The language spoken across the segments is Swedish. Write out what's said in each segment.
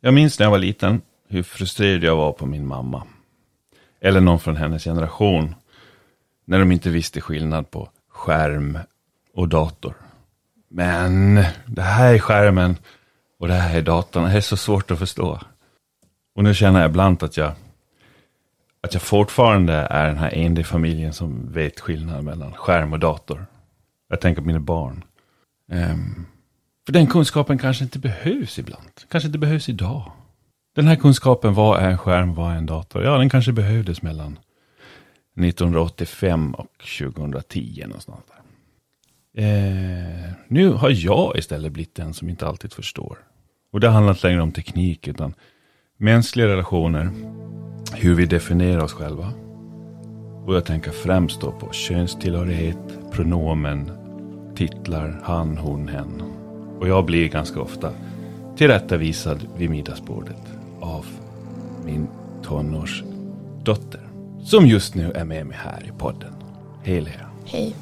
Jag minns när jag var liten hur frustrerad jag var på min mamma. Eller någon från hennes generation. När de inte visste skillnad på skärm och dator. Men det här är skärmen och det här är datorn. Det är så svårt att förstå. Och nu känner jag ibland att jag, att jag fortfarande är den här enda i familjen som vet skillnad mellan skärm och dator. Jag tänker på mina barn. Um för den kunskapen kanske inte behövs ibland. Kanske inte behövs idag. Den här kunskapen, vad är en skärm, vad är en dator? Ja, den kanske behövdes mellan 1985 och 2010 någonstans där. Eh, nu har jag istället blivit den som inte alltid förstår. Och det handlar inte längre om teknik, utan mänskliga relationer, hur vi definierar oss själva. Och jag tänker främst då på könstillhörighet, pronomen, titlar, han, hon, hen. Och jag blir ganska ofta tillrättavisad vid middagsbordet av min tonårsdotter. Som just nu är med mig här i podden. Hej Lea. Hej.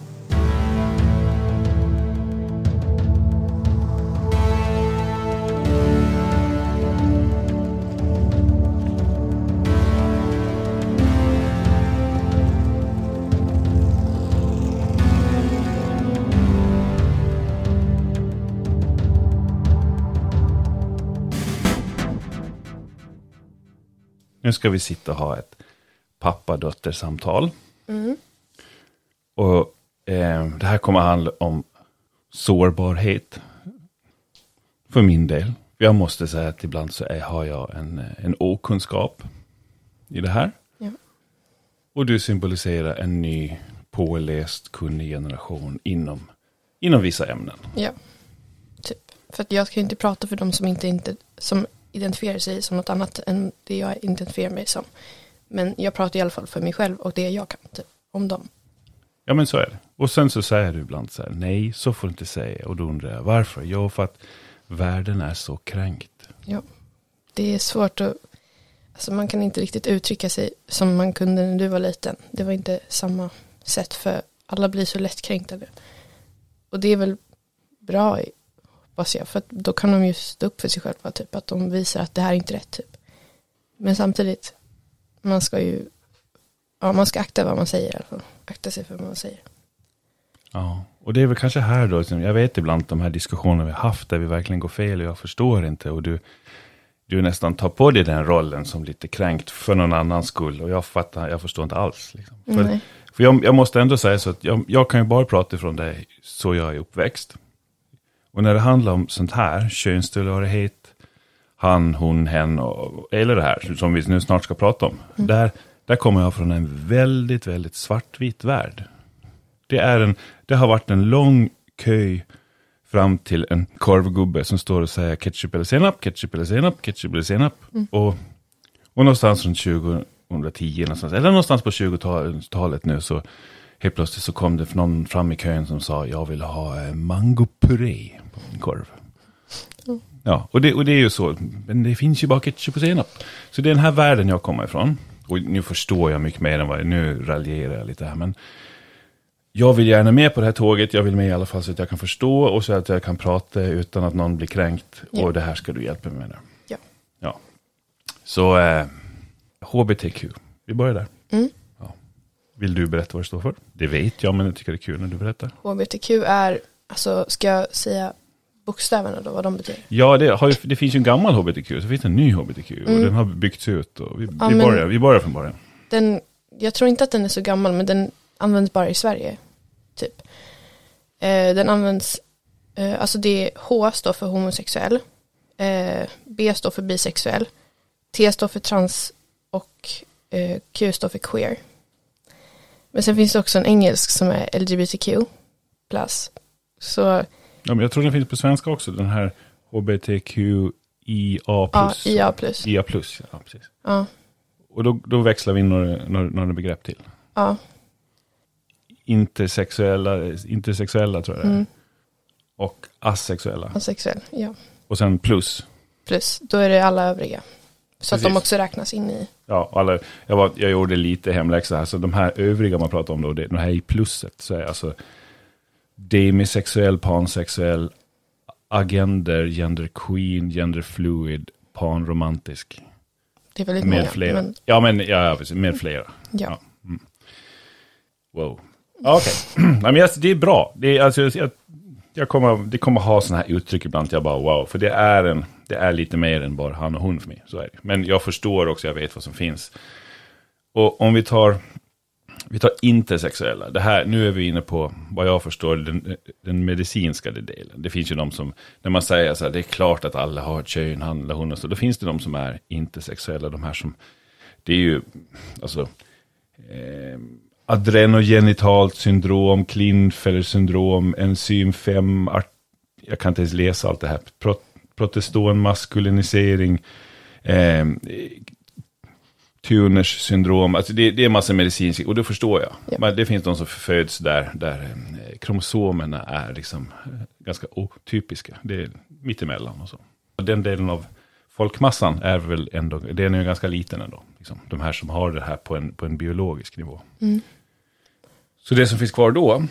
Nu ska vi sitta och ha ett pappa-dotter-samtal. Och eh, det här kommer handla om sårbarhet. För min del. Jag måste säga att ibland så är, har jag en, en okunskap i det här. Ja. Och du symboliserar en ny, påläst, kunnig generation inom, inom vissa ämnen. Ja. Typ. För att jag ska ju inte prata för de som inte, inte som identifierar sig som något annat än det jag identifierar mig som. Men jag pratar i alla fall för mig själv och det jag kan typ, om dem. Ja men så är det. Och sen så säger du ibland så här, nej så får du inte säga. Och då undrar jag, varför? Jo, för att världen är så kränkt. Ja. Det är svårt att, alltså man kan inte riktigt uttrycka sig som man kunde när du var liten. Det var inte samma sätt för alla blir så lättkränkta. Och det är väl bra, hoppas jag, för att då kan de ju stå upp för sig själva, typ att de visar att det här är inte rätt, typ. Men samtidigt, man ska ju, ja man ska akta vad man säger i alla fall. Akta sig för vad man säger. Ja, och det är väl kanske här då, som jag vet ibland de här diskussionerna vi har haft där vi verkligen går fel och jag förstår inte och du, du nästan tar på dig den rollen som lite kränkt för någon annans skull och jag fattar, jag förstår inte alls. Liksom. För, för jag, jag måste ändå säga så att jag, jag kan ju bara prata ifrån det så jag är uppväxt. Och när det handlar om sånt här, könstillhörighet, han, hon, hen och, eller det här som vi nu snart ska prata om. Där, där kommer jag från en väldigt, väldigt svartvit värld. Det, är en, det har varit en lång kö fram till en korvgubbe som står och säger ketchup eller senap, ketchup eller senap, ketchup eller senap. Och, och någonstans runt 2010, någonstans, eller någonstans på 20-talet nu så helt plötsligt så kom det någon fram i kön som sa jag vill ha eh, mangopuré på min korv. Ja, och det, och det är ju så. Men det finns ju bara ketchup och senap. Så det är den här världen jag kommer ifrån. Och nu förstår jag mycket mer än vad jag, nu raljerar jag lite här. Men jag vill gärna med på det här tåget. Jag vill med i alla fall så att jag kan förstå och så att jag kan prata utan att någon blir kränkt. Ja. Och det här ska du hjälpa mig med. Nu. Ja. Ja. Så eh, HBTQ, vi börjar där. Mm. Vill du berätta vad det står för? Det vet jag, men jag tycker det är kul när du berättar. HBTQ är, alltså ska jag säga bokstäverna då, vad de betyder? Ja, det, har ju, det finns ju en gammal HBTQ, så finns det en ny HBTQ. Och Mm. den har byggts ut. Och vi, Ja, vi, börjar, vi börjar från början. Den, jag tror inte att den är så gammal, men den används bara i Sverige. Typ. Eh, den används, eh, alltså det H står för homosexuell, eh, B står för bisexuell, T står för trans och eh, Q står för queer. Men sen finns det också en engelsk som är LGBTQ plus. Så Ja, men jag tror den finns på svenska också, den här HBTQIA+. ja, IA. IA+, ja precis. Ja, Och då, då växlar vi in några, några, några begrepp till. ja, Intersexuella, intersexuella tror jag det är. mm, Och asexuella. asexuell, ja. Och sen plus. Plus, då är det alla övriga. Så att de Precis. också räknas in i, Ja, alla, jag, var, jag gjorde lite hemläxa här, så de här övriga man pratar om då, det, de här i plusset, så är alltså demisexuell, pansexuell, agender, gender queen, gender fluid, panromantisk. Det är väldigt Med många. flera. Men, Ja, men ja, ja, precis, med flera. ja. Mm. Wow. Ja, Okej, men jag- det är bra. Det, är, alltså, jag, jag kommer, det kommer ha sådana här uttryck ibland. Jag bara wow, för det är, en, det är lite mer än bara han och hon för mig. Så är det. Men jag förstår också, jag vet vad som finns. Och om vi tar, vi tar intersexuella. Det här, nu är vi inne på, vad jag förstår, den, den medicinska delen. Det finns ju de som, när man säger så här, det är klart att alla har ett kön, han eller hon och så. Då finns det de som är intersexuella, de här som, det är ju, alltså, eh, adrenogenitalt syndrom, Klinfeller syndrom, enzym 5, art, jag kan inte ens läsa allt det här, Pro, protestonmaskulinisering, eh, Tuners syndrom, alltså det, det är en massa medicinskt, och det förstår jag. Ja. Men det finns de som föds där, där eh, kromosomerna är liksom eh, ganska otypiska. Det är mittemellan och så. Den delen av folkmassan är väl ändå, den är ju ganska liten ändå. Liksom. De här som har det här på en, på en biologisk nivå. Mm. Så det som finns kvar då,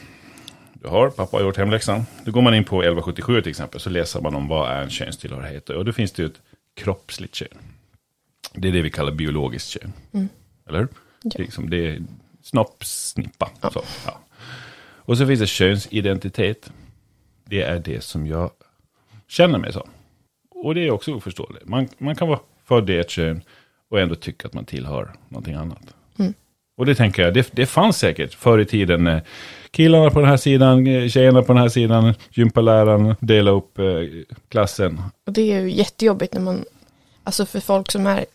du har, pappa har gjort hemläxan. Då går man in på 1177 till exempel, så läser man om vad är en könstillhörighet. Och då finns det ju ett kroppsligt kön. Det är det vi kallar biologiskt kön. Mm. Eller hur? Ja. Det är, liksom, det är snopp, snippa. Ja. Så, ja. Och så finns det könsidentitet. Det är det som jag känner mig som. Och det är också oförståeligt. Man, man kan vara född i ett kön och ändå tycka att man tillhör någonting annat. Och det tänker jag, det, det fanns säkert förr i tiden. eh, Killarna på den här sidan, eh, tjejerna på den här sidan, gympaläraren, dela upp eh, klassen. Och det är ju jättejobbigt när man, alltså för folk som är,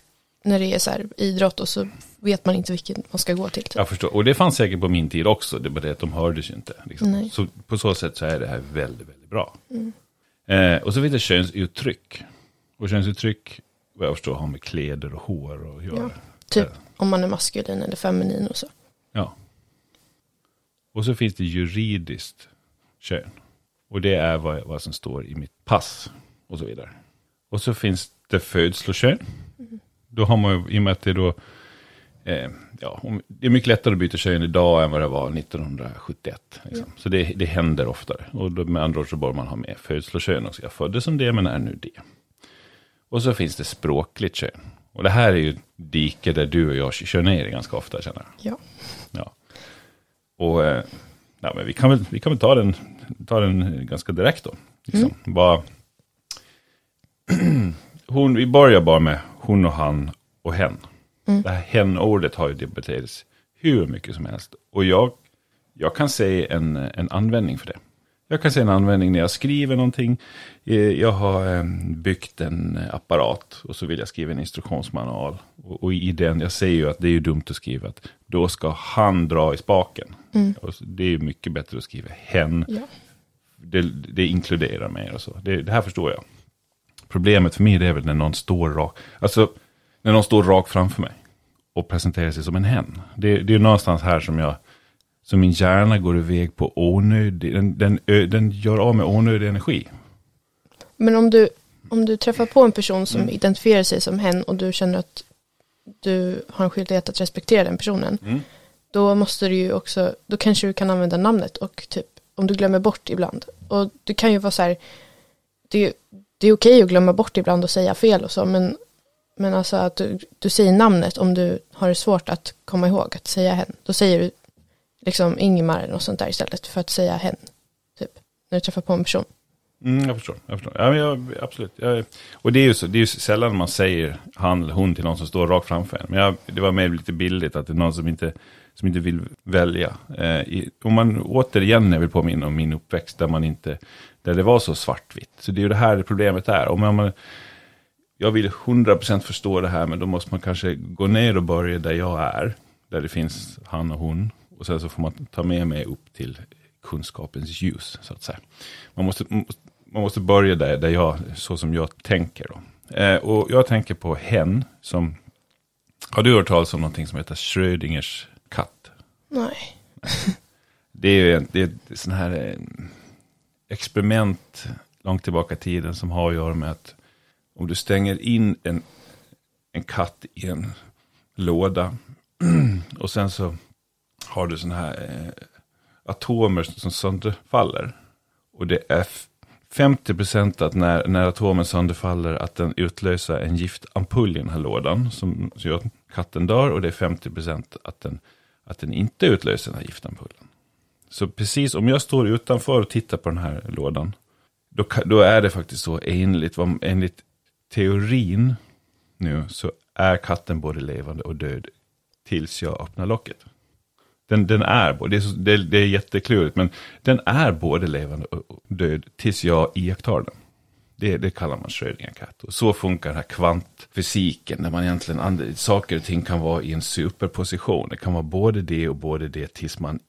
när det är så här idrott och så vet man inte vilken man ska gå till. Typ. Jag förstår, och det fanns säkert på min tid också, det bara det att de hördes ju inte. Liksom. Så på så sätt så är det här väldigt, väldigt bra. Mm. Eh, och så finns det könsuttryck. Och könsuttryck, vad jag förstår, har med kläder och hår att göra. Ja. Typ om man är maskulin eller feminin och så. Ja. Och så finns det juridiskt kön. Och det är vad, vad som står i mitt pass och så vidare. Och så finns det födslokön. Då har man ju, i och med att det då, eh, ja, det är mycket lättare att byta kön idag än vad det var 1971. Liksom. Så det, det händer oftare. Och då, med andra ord så bör man ha med födslokön också. Jag föddes som det men är nu det. Och så finns det språkligt kön. Och det här är ju dike där du och jag kör ner ganska ofta känner jag. Ja. Ja. Och eh, ja, men vi, kan väl, vi kan väl ta den, ta den ganska direkt då. Liksom. Bara, hon, vi börjar bara med hon och han och hen. Mm. Det här hen-ordet har ju debatterats hur mycket som helst. Och jag, jag kan se en, en användning för det. Jag kan se en användning när jag skriver någonting. Eh, Jag har eh, byggt en apparat och så vill jag skriva en instruktionsmanual. Och, i den, jag säger ju att det är ju dumt att skriva att då ska han dra i spaken. Mm. Det är mycket bättre att skriva hen. Ja. Det, det inkluderar mer och så. Det, det här förstår jag. Problemet för mig är väl när någon står rak, alltså när någon står rak framför mig och presenterar sig som en hen. Det, det är någonstans här som jag, som min hjärna går iväg på onödig, den, den, den gör av med onödig energi. Men om du, om du träffar på en person som identifierar sig som hen och du känner att du har en skyldighet att respektera den personen. Mm. Då måste du ju också, då kanske du kan använda namnet och typ om du glömmer bort ibland. Och det kan ju vara så här, det, är- det är okej att glömma bort ibland och säga fel och så, men, men alltså att du, du säger namnet om du har det svårt att komma ihåg att säga hen. Då säger du liksom Ingemar eller något sånt där istället för att säga hen. Typ, när du träffar på en person. Mm, jag förstår. Jag förstår. Ja, men jag, absolut. Jag, och det är ju så, det är ju sällan man säger han eller hon till någon som står rakt framför en. Men jag, det var mer lite billigt att det är någon som inte, som inte vill välja. Eh, i, om man återigen, jag vill påminna om min uppväxt, där man inte, där det var så svartvitt. Så det är ju det här problemet är. Om man, jag vill 100% förstå det här, men då måste man kanske gå ner och börja där jag är. Där det finns han och hon. Och sen så får man ta med mig upp till kunskapens ljus, så att säga. Man måste, man måste börja där, där jag, så som jag tänker. Då. Eh, och jag tänker på hen som, har du hört talas om någonting som heter Schrödingers katt? Nej. Det är ju en, det är ett sån här eh, experiment långt tillbaka i tiden som har att göra med att om du stänger in en, en katt i en låda och sen så har du sådana här eh, atomer som sönderfaller och det är 50 procent att när, när atomen sönderfaller att den utlöser en giftampull i den här lådan som, som gör att katten dör och det är 50 procent att den, att den inte utlöser den här giftampullen. Så precis om jag står utanför och tittar på den här lådan, då, då är det faktiskt så enligt, enligt teorin nu så är katten både levande och död tills jag öppnar locket. Den, den är, det är, det, det är jätteklurigt, men den är både levande och död tills jag iakttar den. Det, det kallar man Schrödinger-katt. Och så funkar den här kvantfysiken, där man egentligen, saker och ting kan vara i en superposition. Det kan vara både det och både det tills man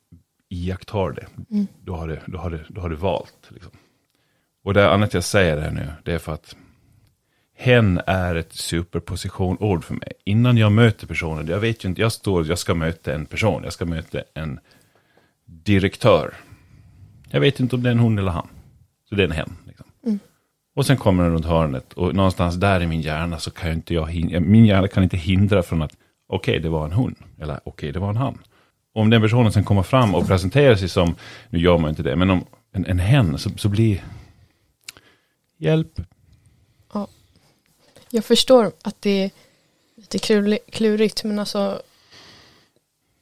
iakttar det. Mm. Då, har det då, har det, då har du valt. Liksom. Och det annat jag säger här nu, det är för att hen är ett superpositionord för mig. Innan jag möter personen, jag vet ju inte, jag står, jag ska möta en person, jag ska möta en direktör. Jag vet inte om det är en hon eller han. Så det är en hen. Liksom. Mm. Och sen kommer den runt hörnet och någonstans där i min hjärna så kan inte jag, min hjärna kan inte hindra från att okej, okay, det var en hon, eller okej, okay, det var en han. Och om den personen sen kommer fram och presenterar sig som, nu gör man inte det, men om en, en hen så, så blir, hjälp, jag förstår att det är lite klurigt, men alltså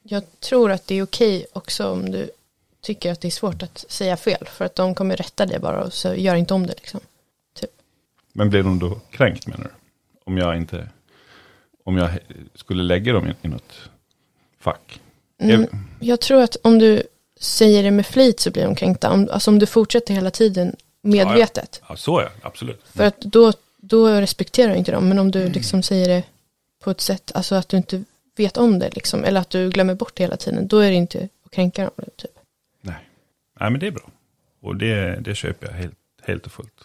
jag tror att det är okej också om du tycker att det är svårt att säga fel, för att de kommer rätta det bara och så gör inte om det liksom. Typ. Men blir de då kränkt menar du? Om jag inte, om jag skulle lägga dem i något fack? Mm, jag tror att om du säger det med flit så blir de kränkta. Om, alltså om du fortsätter hela tiden medvetet. Ja, ja. ja så är absolut. För att då då respekterar du inte dem. Men om du mm. liksom säger det på ett sätt, alltså att du inte vet om det liksom, eller att du glömmer bort det hela tiden, då är det inte att kränka dem. Typ. Nej. Nej, men det är bra. Och det, det köper jag helt, helt och fullt.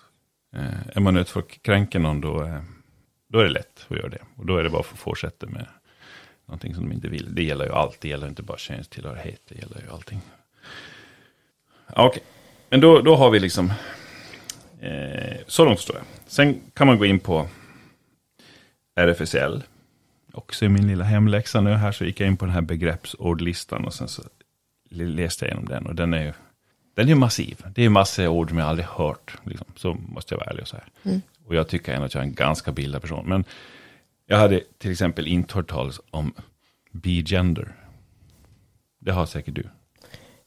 Eh, är man ute för att kränka någon, då, eh, då är det lätt att göra det. Och då är det bara för att fortsätta med någonting som de inte vill. Det gäller ju allt, det gäller inte bara könstillhörighet, det gäller ju allting. Okej, okay. men då, då har vi liksom Eh, så långt förstår jag. Sen kan man gå in på RFSL. Också i min lilla hemläxa nu här så gick jag in på den här begreppsordlistan och sen så läste jag igenom den. Och den är ju den är massiv. Det är massor av ord som jag aldrig hört. Liksom. Så måste jag vara ärlig och säga. Mm. Och jag tycker ändå att jag är en ganska bildad person. Men jag hade till exempel inte hört talas om B-gender. Det har säkert du.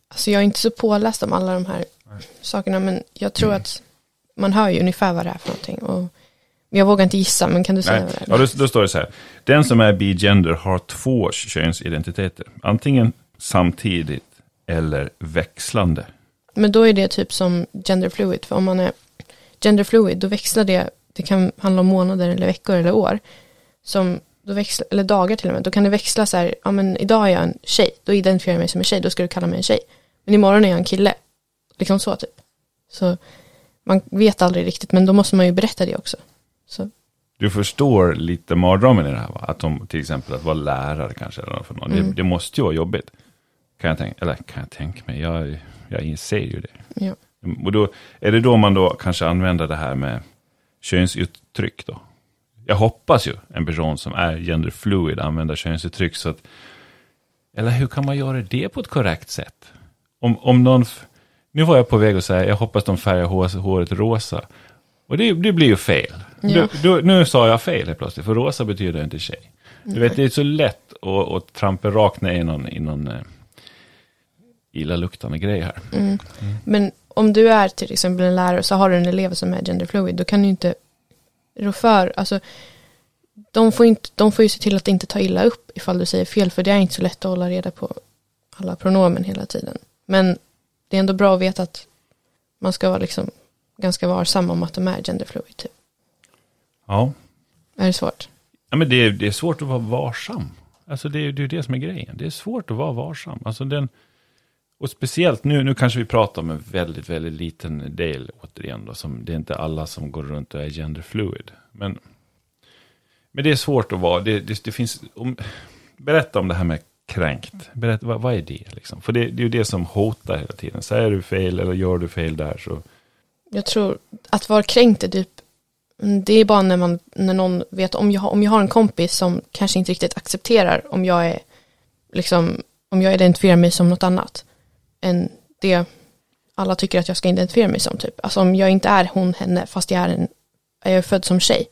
Alltså jag är inte så påläst om alla de här Nej. sakerna. Men jag tror mm. att man hör ju ungefär vad det är för någonting. Och jag vågar inte gissa, men kan du säga Nej. vad det är? Ja, då, då står det så här. Den som är bi-gender har två könsidentiteter. Antingen samtidigt eller växlande. Men då är det typ som gender fluid. För om man är gender fluid, då växlar det. Det kan handla om månader eller veckor eller år. Som då växlar, eller dagar till och med. Då kan det växla så här, ja men idag är jag en tjej. Då identifierar jag mig som en tjej. Då ska du kalla mig en tjej. Men imorgon är jag en kille. Liksom så typ. Så man vet aldrig riktigt, men då måste man ju berätta det också. Så. Du förstår lite mardrömmen i det här, va? Att de, till exempel att vara lärare kanske, eller för någon. Mm. Det, det, måste ju vara jobbigt. Kan jag tänka, eller kan jag tänka mig, jag, jag inser ju det. Ja. Och då, är det då man då kanske använder det här med könsuttryck då? Jag hoppas ju en person som är genderfluid använder könsuttryck så att, eller hur kan man göra det på ett korrekt sätt? Om, om någon, nu var jag på väg att säga, jag hoppas de färgar håret rosa. Och det, det blir ju fel. Ja. Du, du, nu sa jag fel helt plötsligt, för rosa betyder inte tjej. Du vet, det är så lätt att, att trampa rakt ner i någon, i någon eh, illaluktande grej här. Mm. Mm. Men om du är till exempel en lärare så har du en elev som är genderfluid, då kan du inte rå för, alltså de får, inte, de får ju se till att inte ta illa upp ifall du säger fel, för det är inte så lätt att hålla reda på alla pronomen hela tiden. Men det är ändå bra att veta att man ska vara liksom ganska varsam om att de är genderfluid. Typ. Ja. Är det svårt? Ja, men det är, det är svårt att vara varsam. Alltså det är ju det som är grejen. Det är svårt att vara varsam. Alltså den, och speciellt nu, nu kanske vi pratar om en väldigt, väldigt liten del återigen. Då, som, det är inte alla som går runt och är genderfluid. Men, men det är svårt att vara, det, det, det finns, om, berätta om det här med kränkt. Berätta, vad, vad är det liksom? För det, det är ju det som hotar hela tiden. Säger du fel eller gör du fel där så. Jag tror att vara kränkt är typ, det är bara när man, när någon vet, om jag, om jag har en kompis som kanske inte riktigt accepterar om jag är, liksom, om jag identifierar mig som något annat än det alla tycker att jag ska identifiera mig som typ. Alltså om jag inte är hon, henne, fast jag är, en, jag är född som tjej.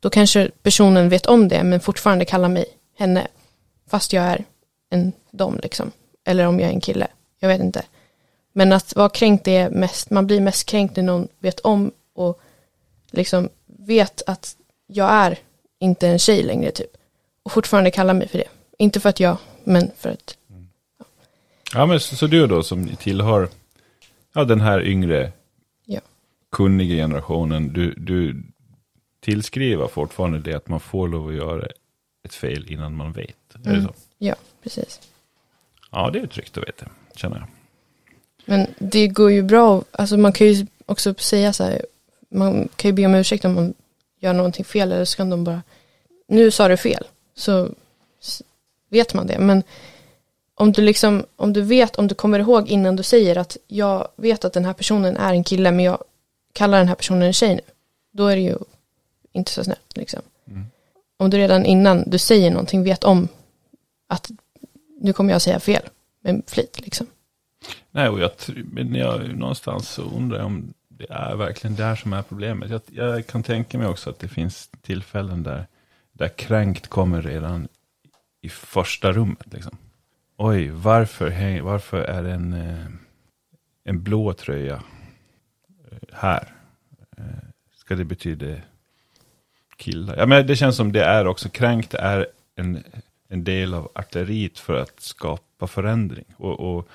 Då kanske personen vet om det men fortfarande kallar mig henne. Fast jag är en dom liksom. Eller om jag är en kille. Jag vet inte. Men att vara kränkt är mest, man blir mest kränkt när någon vet om och liksom vet att jag är inte en tjej längre typ. Och fortfarande kallar mig för det. Inte för att jag, men för att. Ja, ja men så, så, du då som tillhör ja, den här yngre ja. kunniga generationen. Du, du tillskriver fortfarande det att man får lov att göra ett fel innan man vet. Mm. Är det mm. så? Ja, precis. Ja, det är tryggt att veta, känner jag. Men det går ju bra, alltså man kan ju också säga så här, man kan ju be om ursäkt om man gör någonting fel eller så kan de bara, nu sa du fel, så vet man det. Men om du liksom, om du vet, om du kommer ihåg innan du säger att jag vet att den här personen är en kille men jag kallar den här personen en tjej nu, då är det ju inte så snällt liksom. Mm. Om du redan innan du säger någonting vet om att nu kommer jag säga fel med flit liksom. Nej, och jag, men jag någonstans så undrar jag om det är verkligen det som är problemet. Jag, jag, kan tänka mig också att det finns tillfällen där, där kränkt kommer redan i första rummet. Liksom. Oj, varför, varför är en, eh, en blå tröja eh, här? Eh, ska det betyda killar? Ja, men det känns som det är också, kränkt är en, en del av artilleriet för att skapa förändring. Och, och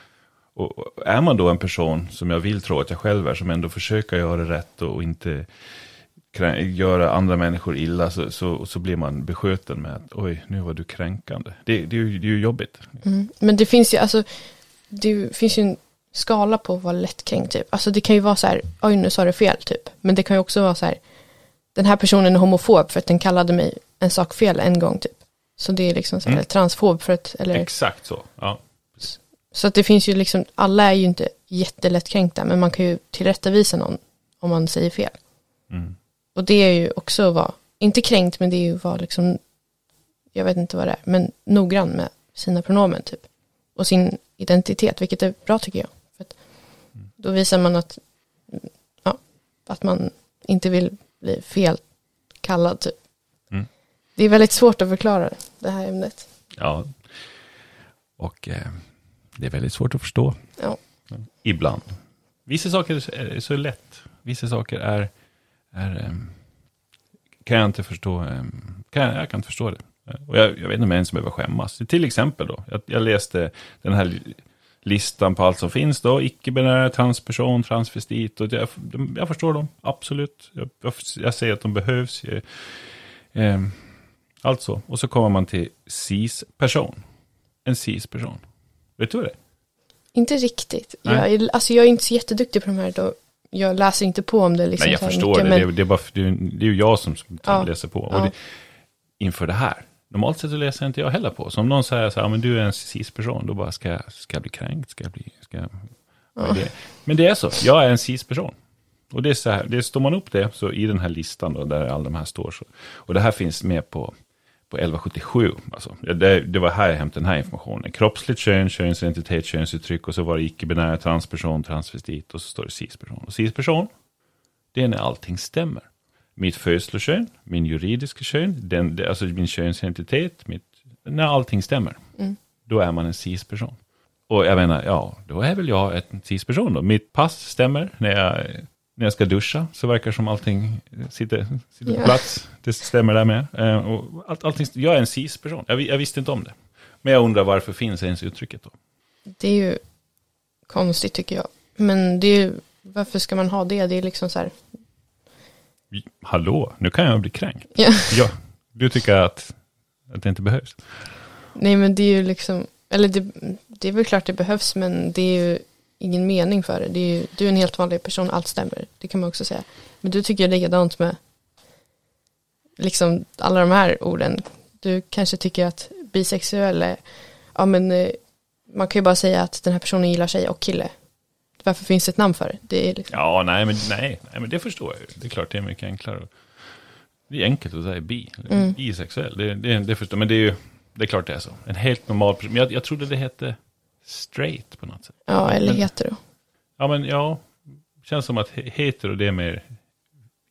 och är man då en person, som jag vill tro att jag själv är, som ändå försöker göra rätt och inte göra andra människor illa, så, så, så blir man beskjuten med att oj, nu var du kränkande. Det, det, är, ju, det är ju jobbigt. Mm. Men det finns ju, alltså, det finns ju en skala på att vara lättkränkt, typ. Alltså det kan ju vara så här, oj, nu sa du fel, typ. Men det kan ju också vara så här, den här personen är homofob för att den kallade mig en sak fel en gång, typ. Så det är liksom så här, mm. transfob för att, eller... Exakt så, ja. Så att det finns ju liksom, alla är ju inte jättelättkränkta, men man kan ju tillrättavisa någon om man säger fel. Mm. Och det är ju också att vara, inte kränkt, men det är ju att vara liksom, jag vet inte vad det är, men noggrann med sina pronomen typ. Och sin identitet, vilket är bra tycker jag. För att mm. Då visar man att, ja, att man inte vill bli fel kallad typ. Det är väldigt svårt att förklara det här ämnet. Ja, och eh, det är väldigt svårt att förstå. Ja. Ibland. Vissa saker är så lätt. Vissa saker är, är um, kan jag inte förstå. Um, kan jag, jag, kan inte förstå det. Och jag, jag vet inte om jag ens behöver skämmas. Till exempel då, jag, jag läste den här listan på allt som finns då. Icke-binära, transperson, transvestit. Och jag, jag förstår dem, absolut. Jag, jag, säger att de behövs. Jag, eh, alltså, och så kommer man till cis-person. En cis-person. Vet du vad det är? Inte riktigt. Jag är, alltså jag är inte så jätteduktig på de här då. Jag läser inte på om det. Liksom Nej, jag förstår mycket, det. Men... Det, är, det, är bara, det, är, ju jag som, ja. läser på. Och det, inför det här, normalt sett så läser inte jag heller på. Så om någon säger så här, men du är en cis-person, då bara, ska jag, ska jag bli kränkt? Ska jag bli, ska jag, ja. Men det är så, jag är en cis-person. Och det är så här, det står man upp det, så i den här listan då, där alla de här står, så, och det här finns med på på 1177. Alltså, det, det var här jag hämtade den här informationen. Kroppsligt kön, könsidentitet, könsuttryck och så var det icke-binära transperson, transvestit och så står det cisperson. Och cisperson, det är när allting stämmer. Mitt födslokön, min juridiska kön, den, alltså min könsidentitet, mitt, när allting stämmer. Mm. Då är man en cisperson. Och jag menar, ja, då är väl jag en cisperson då. Mitt pass stämmer när jag när jag ska duscha så verkar som allting sitter, sitter på plats. Det stämmer där med. Eh, och all, allting, jag är en cis-person. Jag, jag, visste inte om det. Men jag undrar varför finns ens uttrycket då? Det är ju konstigt tycker jag. Men det är ju, varför ska man ha det? Det är liksom så här. Hallå, nu kan jag bli kränkt. Ja. ja du tycker att, att det inte behövs? Nej, men det är ju liksom, eller det, det är väl klart det behövs, men det är ju ingen mening för det. det är ju, du är en helt vanlig person, allt stämmer. Det kan man också säga. Men du tycker likadant med liksom alla de här orden. Du kanske tycker att bisexuell är, ja men eh, man kan ju bara säga att den här personen gillar tjej och kille. Varför finns det ett namn för det? det är liksom... Ja, nej men, nej, nej, men det förstår jag ju. Det är klart det är mycket enklare. Det är enkelt att säga bi, mm. bisexuell. Det, det, det förstår men det är ju, det är klart det är så. En helt normal person. Men jag, jag trodde det hette straight på något sätt. Ja, eller men, hetero. Ja, men ja. Känns som att he- hetero det är mer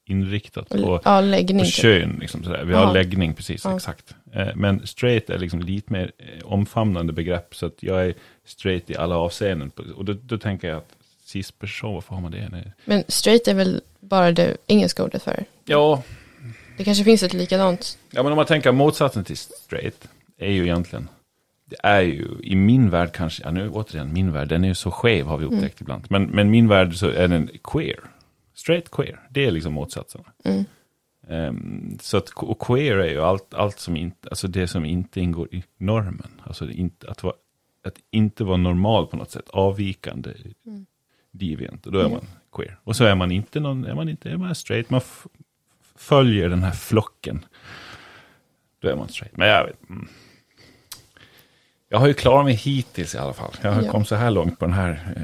inriktat på, Ja, läggning. på typ. kön. Liksom sådär. Vi har Jaha. läggning, precis, Ja. exakt. Eh, Men straight är liksom lite mer eh, omfamnande begrepp. Så att jag är straight i alla avseenden. Och då, då tänker jag att cis-person, varför har man det? Nej. Men straight är väl bara det engelska ordet för. Ja, Det kanske finns ett likadant. Ja, men om man tänker motsatsen till straight är ju egentligen, det är ju i min värld kanske, ja nu återigen min värld, den är ju så skev har vi upptäckt ibland. Men, men min värld så är den queer. Straight queer, det är liksom motsatsen. Mm. Ehm, så att och queer är ju allt, allt som inte, alltså det som inte ingår i normen. Alltså inte, att, vara, att inte vara normal på något sätt, avvikande, Mm. deviant. Och då är Mm. man queer. Och så är man inte någon, är man inte, är man straight, man följer den här flocken. Då är man straight. Men jag vet, mm. Jag har ju klarat mig hittills i alla fall. Jag har Ja. kommit så här långt på den här eh,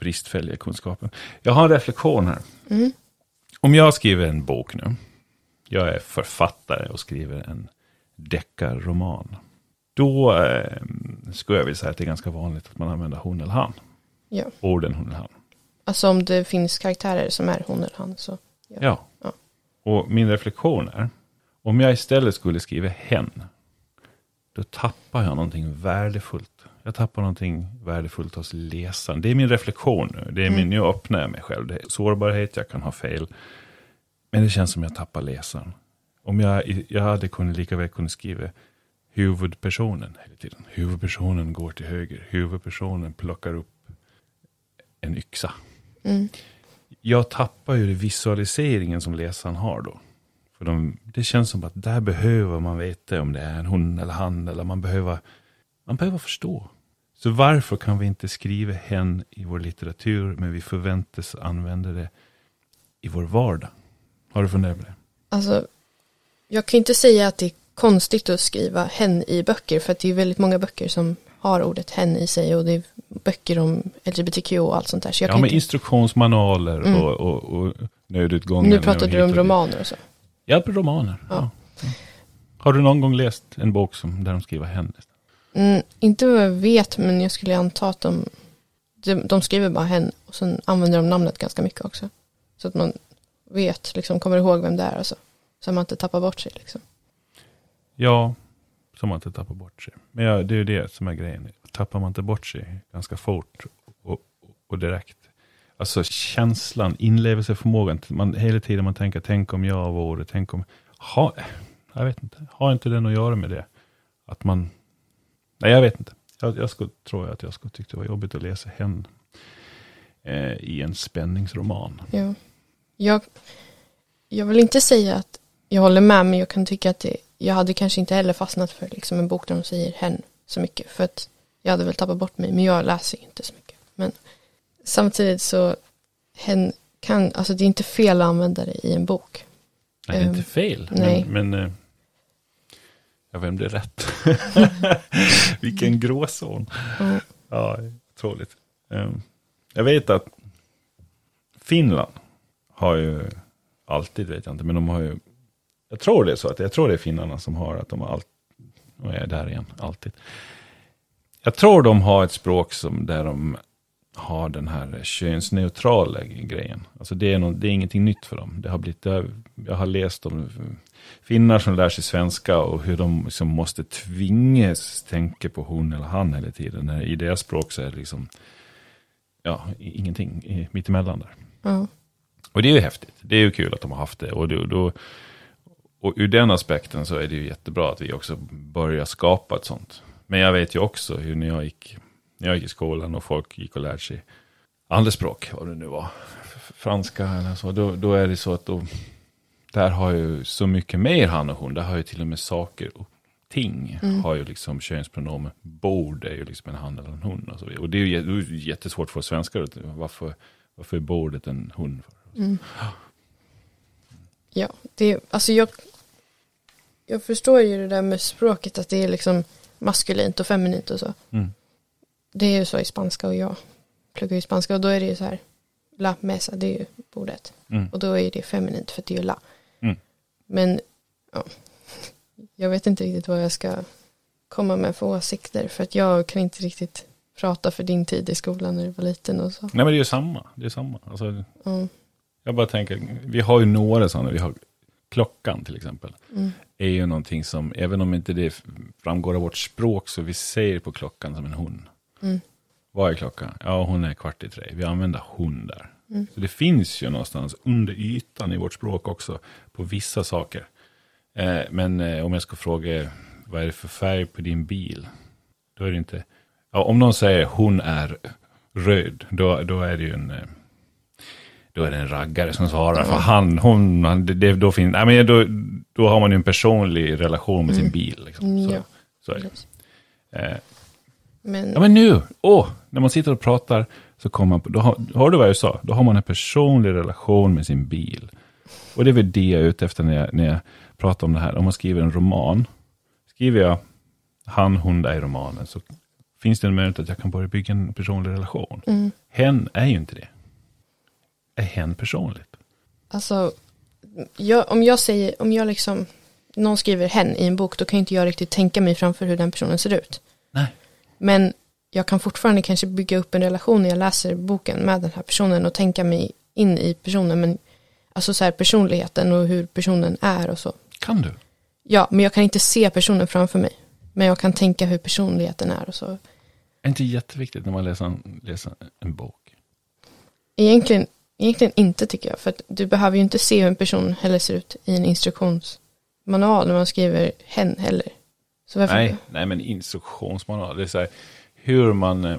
bristfälliga kunskapen. Jag har en reflektion här. Mm. Om jag skriver en bok nu, jag är författare och skriver en deckarroman, då eh, skulle jag vilja säga att det är ganska vanligt att man använder hon eller han. Ja. Orden hon eller han. Alltså om det finns karaktärer som är hon eller han så. Ja. Ja. Ja. Och min reflektion är, om jag istället skulle skriva hen, då tappar jag någonting värdefullt. Jag tappar någonting värdefullt hos läsaren. Det är min reflektion nu. Det är min, Mm. nu öppnar jag mig själv. Det är sårbarhet, jag kan ha fel. Men det känns som jag tappar läsaren. Om jag, jag hade kunnat lika väl kunnat skriva huvudpersonen hela tiden. Huvudpersonen går till höger. Huvudpersonen plockar upp en yxa Mm. jag tappar ju visualiseringen som läsaren har då. För de, det känns som att där behöver man veta om det är en hon eller han, eller man behöver, man behöver förstå. Så varför kan vi inte skriva hen i vår litteratur, men vi förväntas använda det i vår vardag? Har du funderat på det? Alltså, jag kan inte säga att det är konstigt att skriva hen i böcker för att det är väldigt många böcker som har ordet hen i sig och det är böcker om LGBTQ och allt sånt där. Så Ja, men inte, instruktionsmanualer Mm. och, och, och nödutgångar. nu pratar du om romaner och så. Ja, romaner. Ja. Ja. Har du någon gång läst en bok som, där de skriver hen? Mm, inte vad jag vet men jag skulle anta att de, de, de skriver bara hen och sen använder de namnet ganska mycket också. Så att man vet, liksom kommer ihåg vem det är och så. Så att man inte tappar bort sig liksom. Ja, som man inte tappar bort sig. Men ja, det är ju det som är grejen. Tappar man inte bort sig ganska fort och, och direkt. Alltså känslan, inlevelseförmågan. Man, hela tiden man tänker, tänk om jag vore, tänk om... Ha, jag vet inte, har inte den att göra med det? Att man... Nej, jag vet inte. Jag, jag skulle, tror jag att jag skulle tycka det var jobbigt att läsa hen eh, i en spänningsroman. Ja. Jag, jag vill inte säga att jag håller med men jag kan tycka att det, jag hade kanske inte heller fastnat för liksom en bok där de säger hen så mycket för att jag hade väl tappat bort mig men jag läser inte så mycket. Men samtidigt så hen kan, alltså det är inte fel att använda det i en bok. Nej, det är Ehm, inte fel. nej. Men, men eh, ja, vem blir rätt? Vilken gråzon. Mm. Ja, otroligt. Ehm, jag vet att Finland har ju alltid, vet jag inte, men de har ju, jag tror det är så att, jag tror det är finnarna som har att de har allt, och jag är där igen, alltid. Jag tror de har ett språk som där de har den här könsneutrala grejen. Alltså det är, någon, det är ingenting nytt för dem. Det har blivit, jag har läst om finnar som lär sig svenska och hur de liksom måste tvingas tänka på hon eller han hela tiden. I deras språk så är det liksom, ja, ingenting i- mittemellan där. Ja. Och det är ju häftigt. Det är ju kul att de har haft det. Och, då, då, och ur den aspekten så är det ju jättebra att vi också börjar skapa ett sånt. Men jag vet ju också hur när jag gick, när jag gick i skolan och folk gick och lärde sig andra språk, vad det nu var, franska eller så, då, då är det så att då, där har ju så mycket mer han och hon, där har ju till och med saker och ting Mm. har ju liksom könspronomen. Bord är ju liksom en han eller en hon. Och, så vidare. och det är ju jättesvårt för svenskar, varför, varför är bordet en hon? Mm. Ja, det, alltså jag, jag förstår ju det där med språket att det är liksom maskulint och feminint och så. Mm. Det är ju så i spanska och jag pluggar ju spanska och då är det ju så här la mesa, det är ju bordet. Mm. Och då är det feminint för det är ju la. Mm. Men ja, jag vet inte riktigt vad jag ska komma med för åsikter för att jag kan inte riktigt prata för din tid i skolan när du var liten och så. Nej men det är ju samma. Det är samma. Alltså, Mm. jag bara tänker, vi har ju några sådana. Vi har klockan till exempel. Mm. är ju någonting som, även om inte det framgår av vårt språk, så vi ser på klockan som en hon. Mm. Vad är klockan? Ja, hon är kvart i tre. Vi använder hon där. Mm. Så det finns ju någonstans under ytan i vårt språk också, på vissa saker. Eh, men eh, om jag ska fråga, vad är det för färg på din bil? Då är det inte, ja, om någon säger hon är röd, då, då är det ju en, eh, då är det en raggare som svarar. För han, hon, han, det, då, fin, nej, men då, då har man ju en personlig relation med sin bil. Liksom. Mm, Så, ja. så är det. Eh, Men, Ja men nu, åh, när man sitter och pratar så kommer man på, då har, har du vad jag sa? Då har man en personlig relation med sin bil. Och det är väl det jag är ute efter när jag, när jag pratar om det här. Om man skriver en roman, skriver jag han, hon där i romanen, så finns det en möjlighet att jag kan börja bygga en personlig relation. mm, Hen är ju inte det. Är hen personligt? alltså, jag, om jag säger, om jag liksom, någon skriver hen i en bok, då kan inte jag riktigt tänka mig framför hur den personen ser ut. Nej. Men jag kan fortfarande kanske bygga upp en relation när jag läser boken med den här personen och tänka mig in i personen. Men alltså så här personligheten och hur personen är och så. Kan du? Ja, men jag kan inte se personen framför mig. Men jag kan tänka hur personligheten är och så. Är det inte jätteviktigt när man läser en, läser en bok? Egentligen, egentligen inte tycker jag. För att du behöver ju inte se hur en person heller ser ut i en instruktionsmanual när man skriver hen heller. Nej, nej, men instruktionsmanual. Det är så här, hur man... eh,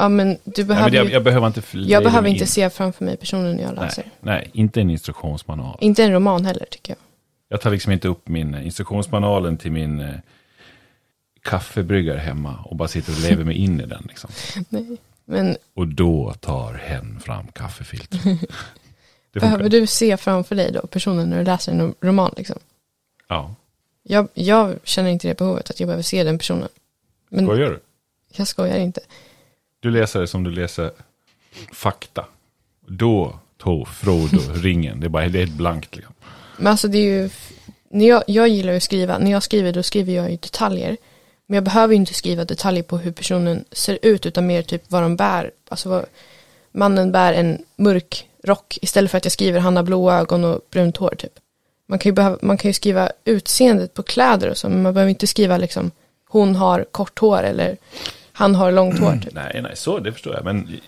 Ja, men du Nej, behöver men jag, jag behöver inte... jag behöver inte in. se framför mig personen jag Nej, läser. nej, inte en instruktionsmanual. Inte en roman heller tycker jag. Jag tar liksom inte upp min eh, instruktionsmanualen till min eh, kaffebryggare hemma och bara sitter och lever mig in i den. Liksom. Nej. Men Och då tar hen fram kaffefiltret. Behöver du se framför dig då personen när du läser en roman liksom? Ja, Jag, jag känner inte det behovet att jag behöver se den personen. Men skojar du? jag skojar inte. Du läser det som du läser fakta. Då tog Frodo ringen. Det är bara det är helt blankt. Liksom. Men alltså det är ju, när jag, jag gillar att skriva, när jag skriver då skriver jag ju detaljer. Men jag behöver ju inte skriva detaljer på hur personen ser ut utan mer typ vad de bär. Alltså vad, mannen bär en mörk rock istället för att jag skriver han har blåa ögon och brunt hår typ. Man kan ju, behöva, man kan ju skriva utseendet på kläder och så, men man behöver inte skriva liksom hon har kort hår eller han har långt hår typ. Nej, nej, så det förstår jag. Men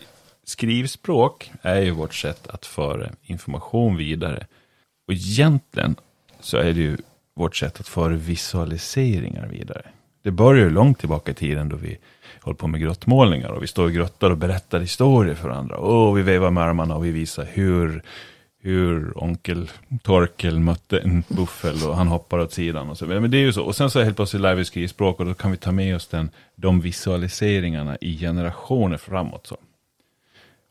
skrivspråk är ju vårt sätt att föra information vidare. Och egentligen så är det ju vårt sätt att föra visualiseringar vidare. Det börjar ju långt tillbaka i tiden då vi håller på med grottmålningar och vi står i grottor och berättar historier för varandra. Och vi vevar med armarna och vi visar hur, hur onkel Torkel mötte en buffel och han hoppar åt sidan. Och så. Men det är ju så. Och sen så helt plötsligt lär vi skrivspråk och då kan vi ta med oss den, de visualiseringarna i generationer framåt. Så.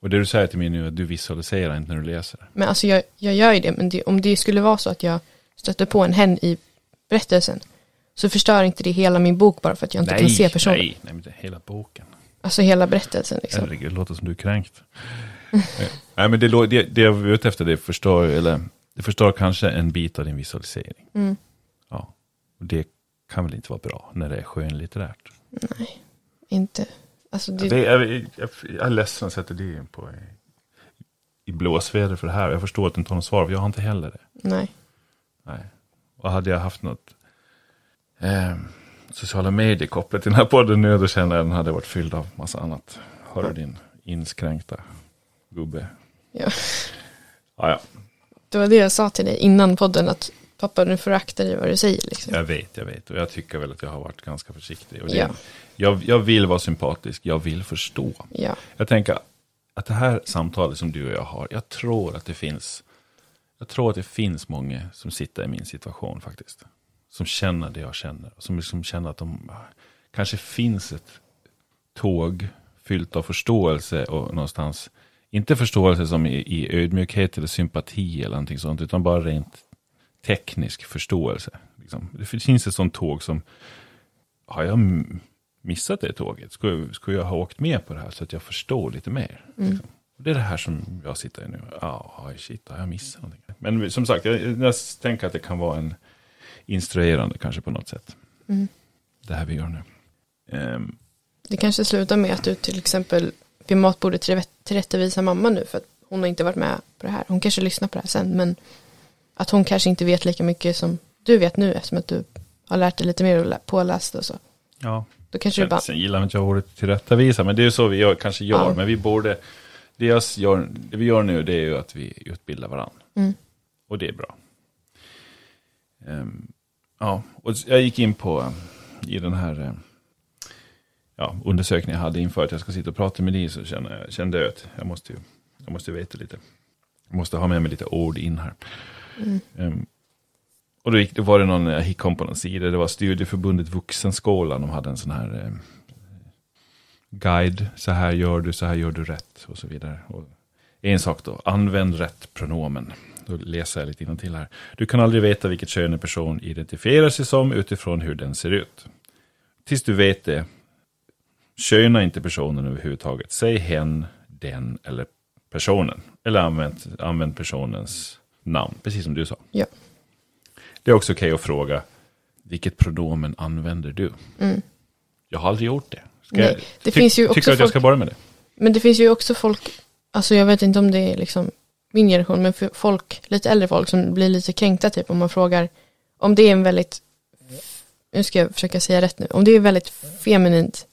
Och det du säger till mig nu är att du visualiserar inte när du läser. Men alltså jag, jag gör ju det, men det, om det skulle vara så att jag stöter på en hen i berättelsen så förstör inte det hela min bok bara för att jag inte kan se personen. nej, nej, men det hela boken. Alltså hela berättelsen liksom. Herregud, låter som du är kränkt. Nej, men det, det, det jag är ute efter, det förstör, eller, det förstör kanske en bit av din visualisering. Mm. Ja. Och det kan väl inte vara bra när det är skönlitterärt. Nej, inte. Alltså det, Ja, det är, jag, jag, jag är ledsen att sätta det in på i, i blåsväder för det här. Jag förstår att du inte har något svar, för jag har inte heller det. nej. Nej. Och hade jag haft något eh, sociala medier kopplat till den här podden nu, då känner jag att den hade varit fylld av massa annat. Har du din inskränkta gubbe? Ja. Ja, ja. Det var det jag sa till dig innan podden att pappa nu får akta dig vad du säger liksom. Jag vet, jag vet. Och jag tycker väl att jag har varit ganska försiktig. Och det, Ja. jag, jag vill vara sympatisk, jag vill förstå. Ja. Jag tänker att det här samtalet som du och jag har, jag tror att det finns, jag tror att det finns många som sitter i min situation faktiskt. Som känner det jag känner. Som liksom känner att de kanske finns ett tåg fyllt av förståelse och någonstans, inte förståelse som i, i ödmjukhet eller sympati eller någonting sånt, utan bara rent teknisk förståelse. Liksom. Det finns ett sånt tåg som, har jag missat det tåget? Skulle, skulle jag ha åkt med på det här så att jag förstår lite mer? Liksom. Och Det är det här som jag sitter i nu. Ja, oh, shit, har jag missat någonting? Men som sagt, jag, jag tänker att det kan vara en instruerande kanske på något sätt. Mm. Det här vi gör nu. Ehm, Det kanske slutar med att du till exempel vid matbordet till- tillrättavisar mamma nu för att hon har inte varit med på det här. Hon kanske lyssnar på det här sen men att hon kanske inte vet lika mycket som du vet nu eftersom att du har lärt dig lite mer och lä- påläst och så. Ja, Då kanske du bara, Sen gillar inte jag ordet tillrättavisa, men det är ju så vi gör, kanske gör. Ja. Men vi borde, det, jag gör, det vi gör nu det är ju att vi utbildar varandra. Mm. Och det är bra. Ehm, ja, och jag gick in på, eh, i den här eh, ja, undersökningen jag hade inför att jag ska sitta och prata med dig, så kände jag, kände jag att jag måste, ju, jag måste veta lite. Jag måste ha med mig lite ord in här. Mm. Ehm, och då, gick, då var det någon, jag kom på någon sida, det var Studieförbundet Vuxenskolan, de hade en sån här eh, guide, så här gör du, så här gör du rätt och så vidare. Och en sak då, använd rätt pronomen. Då läser jag lite till här. Du kan aldrig veta vilket kön en person identifierar sig som utifrån hur den ser ut. Tills du vet det, köna inte personen överhuvudtaget. Säg hen, den eller personen. Eller använd, använd personens namn, precis som du sa. Ja. Det är också okej att fråga, vilket pronomen använder du? mm. Jag har aldrig gjort det. Ska Nej, jag, det ty- finns ju tycker också du att jag ska börja med det? Men det finns ju också folk, alltså jag vet inte om det är liksom min generation, men folk, lite äldre folk som blir lite kränkta typ om man frågar, om det är en väldigt, nu ska jag försöka säga rätt nu, om det är väldigt feminint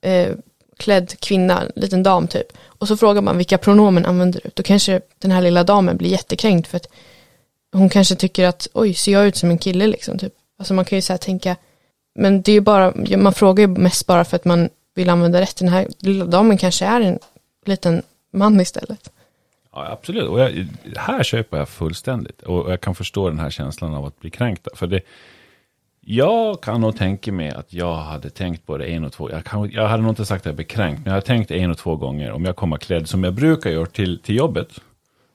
eh, klädd kvinna, liten dam typ, och så frågar man vilka pronomen använder du, då kanske den här lilla damen blir jättekränkt för att hon kanske tycker att oj, ser jag ut som en kille liksom typ. Alltså man kan ju så här tänka, men det är ju bara, man frågar ju mest bara för att man vill använda rätt. Den här lilla damen kanske är en liten man istället. Ja, absolut. Och jag, här köper jag fullständigt. Och jag kan förstå den här känslan av att bli kränkt. För det, jag kan nog tänka mig att jag hade tänkt på det en och två. Jag, kan, jag hade nog inte sagt att jag blev kränkt. Men jag hade tänkt en och två gånger. Om jag kommer klädd som jag brukar göra till, till jobbet.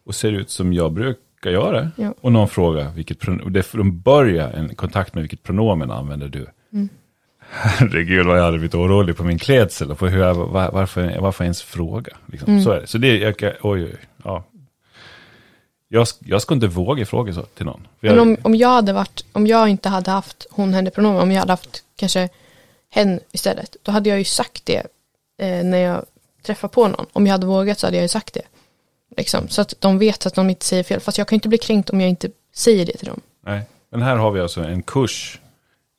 Och ser ut som jag brukar göra. Ja. Och någon frågar vilket det, de börjar en kontakt med vilket pronomen använder du. Mm. Herregud vad jag hade blivit orolig på min klädsel. Och på hur jag, var, varför, varför ens fråga. Liksom. Mm. Så är det. Så det, jag, oj, oj, ja. Jag, jag skulle inte våga fråga så till någon. För Men jag, om, om jag hade varit, om jag inte hade haft hon, henne pronomen, om jag hade haft kanske hen istället, då hade jag ju sagt det eh, när jag träffar på någon. Om jag hade vågat så hade jag ju sagt det. Liksom, så att de vet att de inte säger fel. Fast jag kan inte bli kränkt om jag inte säger det till dem. nej. Men här har vi alltså en kurs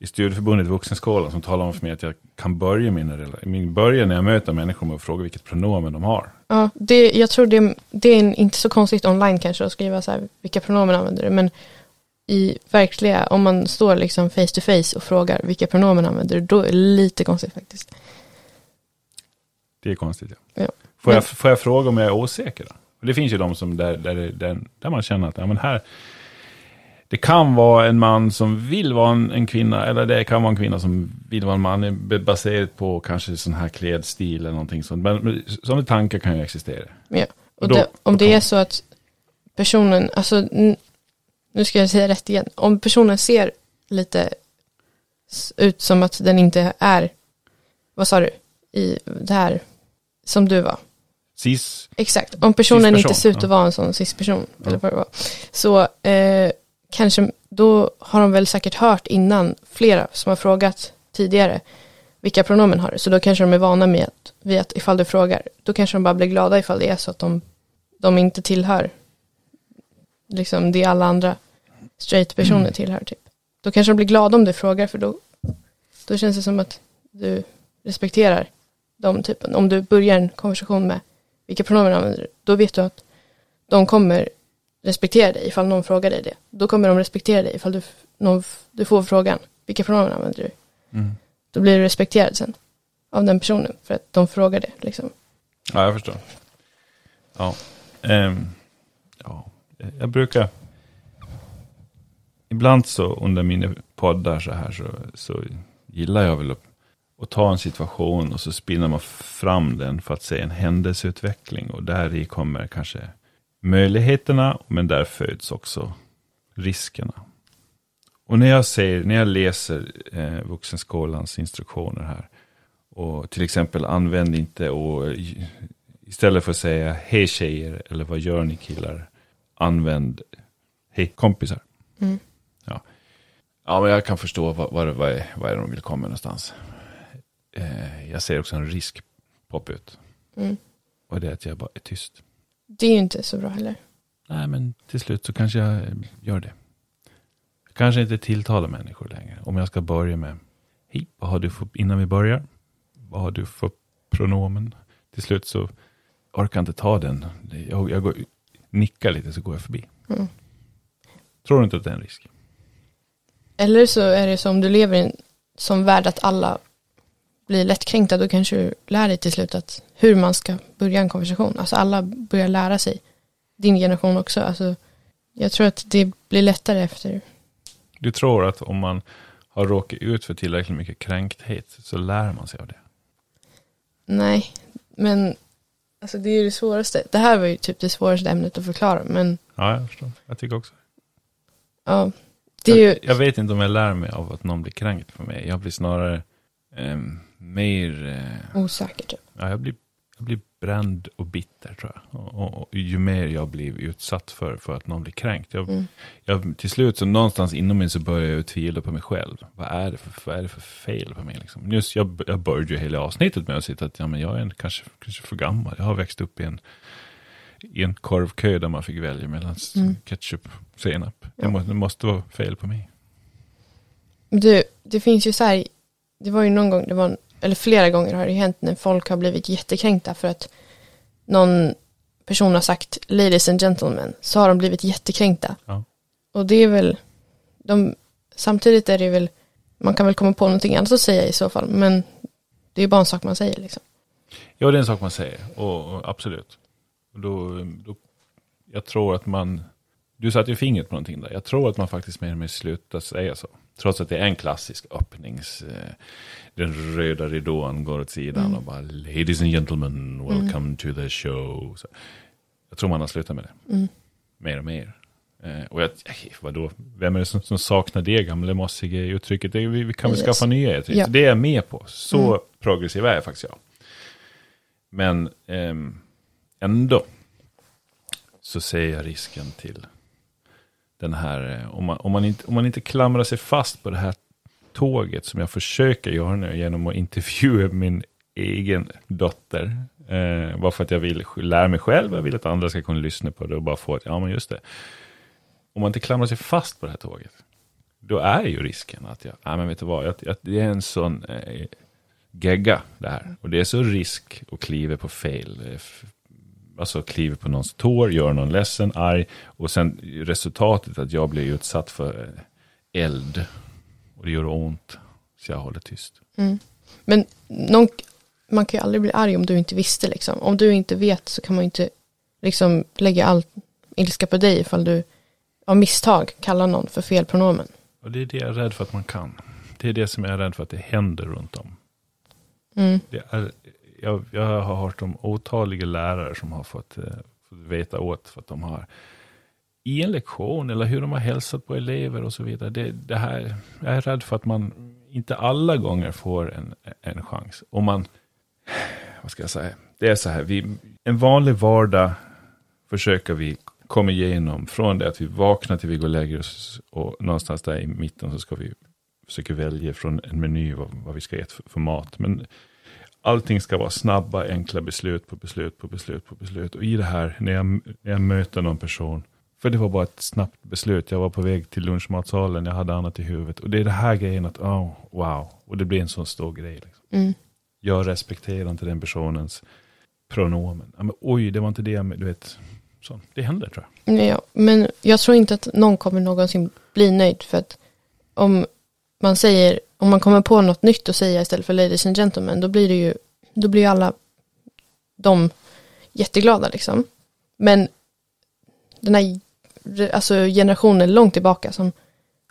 i Studieförbundet Vuxenskolan som talar om för mig att jag kan börja mina min börja när jag möter människor med att fråga vilket pronomen de har. Ja, det, jag tror det, det är inte så konstigt online kanske att skriva så här, vilka pronomen använder du, men i verkliga, om man står liksom face to face och frågar vilka pronomen använder du, då är det lite konstigt faktiskt. Det är konstigt. Ja. Ja. Får, Men- jag, får jag fråga om jag är osäker? Då? Det finns ju de som där, där, där, där man känner att ja, men här, det kan vara en man som vill vara en, en kvinna, eller det kan vara en kvinna som vill vara en man, baserat på kanske sån här klädstil eller någonting sånt. Men, men sådana tankar kan ju existera. Ja. Och Och då- det, om det är så att personen, alltså nu ska jag säga rätt igen, om personen ser lite ut som att den inte är, vad sa du, i det här som du var. Cis, Exakt, om personen Cis-person, inte ser ut att vara en sån cis-person, Ja. eller vad det var, så eh, kanske, då har de väl säkert hört innan flera som har frågat tidigare vilka pronomen har du, så då kanske de är vana med att, vid att ifall du frågar, då kanske de bara blir glada ifall det är så att de, de inte tillhör liksom det alla andra straight-personer Mm. tillhör typ. Då kanske de blir glada om du frågar, för då, då känns det som att du respekterar de typen. Om du börjar en konversation med vilka pronomen använder du, då vet du att de kommer respektera dig ifall någon frågar dig det. Då kommer de respektera dig ifall du, någon, du får frågan, vilka pronomen använder du? mm. Då blir du respekterad sen av den personen för att de frågar det. Liksom. ja jag förstår. Ja. Ehm, ja, jag brukar, ibland så under mina poddar så här så, så gillar jag väl att, att ta en situation och så spinner man fram den för att se en händelseutveckling och där i kommer kanske möjligheterna men där föds också riskerna. Och när jag, ser, när jag läser eh, Vuxenskolans instruktioner här och till exempel använd inte och istället för att säga hej tjejer eller vad gör ni killar använd hej kompisar. eh, jag ser också en risk poppa ut. Mm. Och det är att jag bara är tyst. Det är ju inte så bra heller. Nej, men till slut så kanske jag eh, gör det. Jag kanske inte tilltalar människor längre. Om jag ska börja med, hej, vad har du för, innan vi börjar, vad har du för pronomen? Till slut så orkar jag inte ta den. Jag, jag går, nickar lite så går jag förbi. Mm. Tror du inte att det är en risk? Eller så är det som du lever i en som värld att alla blir lättkränkta. Då kanske du lär dig till slut att hur man ska börja en konversation. Alltså alla börjar lära sig. Din generation också. Alltså, jag tror att det blir lättare efter. Du tror att om man har råkat ut för tillräckligt mycket kränkthet så lär man sig av det? Nej, men alltså det är ju det svåraste. Det här var ju typ det svåraste ämnet att förklara. Men Ja, jag förstår. Jag tycker också. ja, det är ju, Jag, jag vet inte om jag lär mig av att någon blir kränkt på mig. Jag blir snarare ehm, mer... Eh, osäker typ. ja, jag, blir, jag blir bränd och bitter tror jag. Och, och, och ju mer jag blir utsatt för, för att någon blir kränkt. Jag, Mm. jag, till slut så någonstans inom mig så börjar jag tvivla på mig själv. Vad är det för, vad är det för fel på mig? Liksom? Just, jag, jag började ju hela avsnittet med att sitta att ja, men jag är en, kanske, kanske för gammal. Jag har växt upp i en, i en korvkö där man fick välja mellan Mm. ketchup och senap. Det, Ja. måste, det måste vara fel på mig. Du, det finns ju så här, det var ju någon gång, det var, eller flera gånger har det hänt när folk har blivit jättekränkta för att någon person har sagt ladies and gentlemen, så har de blivit jättekränkta. Ja. Och det är väl, de, samtidigt är det väl, man kan väl komma på någonting annat att säga i så fall, men det är bara en sak man säger liksom. Ja, det är en sak man säger. Och, och absolut. Och då, då, jag tror att man... Du satte ju fingret på någonting där. Jag tror att man faktiskt mer och mer slutar säga så. Trots att det är en klassisk öppnings... Eh, den röda ridån går åt sidan Mm. och bara Ladies and gentlemen, welcome to the show. Så, jag tror man har slutat med det. Mm. Mer och mer. Eh, och jag, vadå, vem är det som, som saknar det gamla mossiga uttrycket? Det, vi, vi kan väl Yes. skaffa nya uttryck. Ja. Det är jag med på. Så Mm. progressiv är jag faktiskt jag. Men ehm, ändå så ser jag risken till den här, eh, om man, om, man inte, om man inte klamrar sig fast på det här tåget som jag försöker göra nu genom att intervjua min egen dotter. Eh, bara för att jag vill lära mig själv, jag vill att andra ska kunna lyssna på det och bara få att, ja men just det. Om man inte klamrar sig fast på det här tåget, då är ju risken att jag, nej men vet du vad, jag, jag, det är en sån eh, gegga det här. Och det är så risk att kliva på fel, eh, alltså kliva på någons tår, göra någon ledsen, arg. Och sen resultatet att jag blir utsatt för eh, eld. Och det gör ont, så jag håller tyst. Mm. Men någon, man kan ju aldrig bli arg om du inte visste liksom. Om du inte vet så kan man ju inte liksom lägga all ilska på dig ifall du av misstag kallar någon för fel pronomen. Och det är det jag är rädd för att man kan. Det är det som jag är rädd för att det händer runt om. Mm. Det är, jag, jag har hört om otaliga lärare som har fått, eh, fått veta åt för att de har i en lektion eller hur de har hälsat på elever och så vidare. Det, det här, jag är rädd för att man inte alla gånger får en, en chans. Om man, vad ska jag säga, det är så här, vi, en vanlig vardag försöker vi komma igenom från det att vi vaknar till vi går och lägger oss och någonstans där i mitten så ska vi försöka välja från en meny vad, vad vi ska äta för, för mat. Men allting ska vara snabba, enkla beslut på beslut på beslut på beslut. Och i det här, när jag, när jag möter någon person, för det var bara ett snabbt beslut. Jag var på väg till lunchmatsalen, jag hade annat i huvudet. Och det är det här grejen att, oh, wow. Och det blir en sån stor grej. Liksom. Mm. Jag respekterar inte den personens pronomen. Ja, men, oj, det var inte det jag, du vet. Så, det händer tror jag. Ja, men jag tror inte att någon kommer någonsin bli nöjd för att om man säger, om man kommer på något nytt att säga istället för ladies and gentlemen, då blir det ju, då blir ju alla de jätteglada liksom. Men den här alltså generationen långt tillbaka som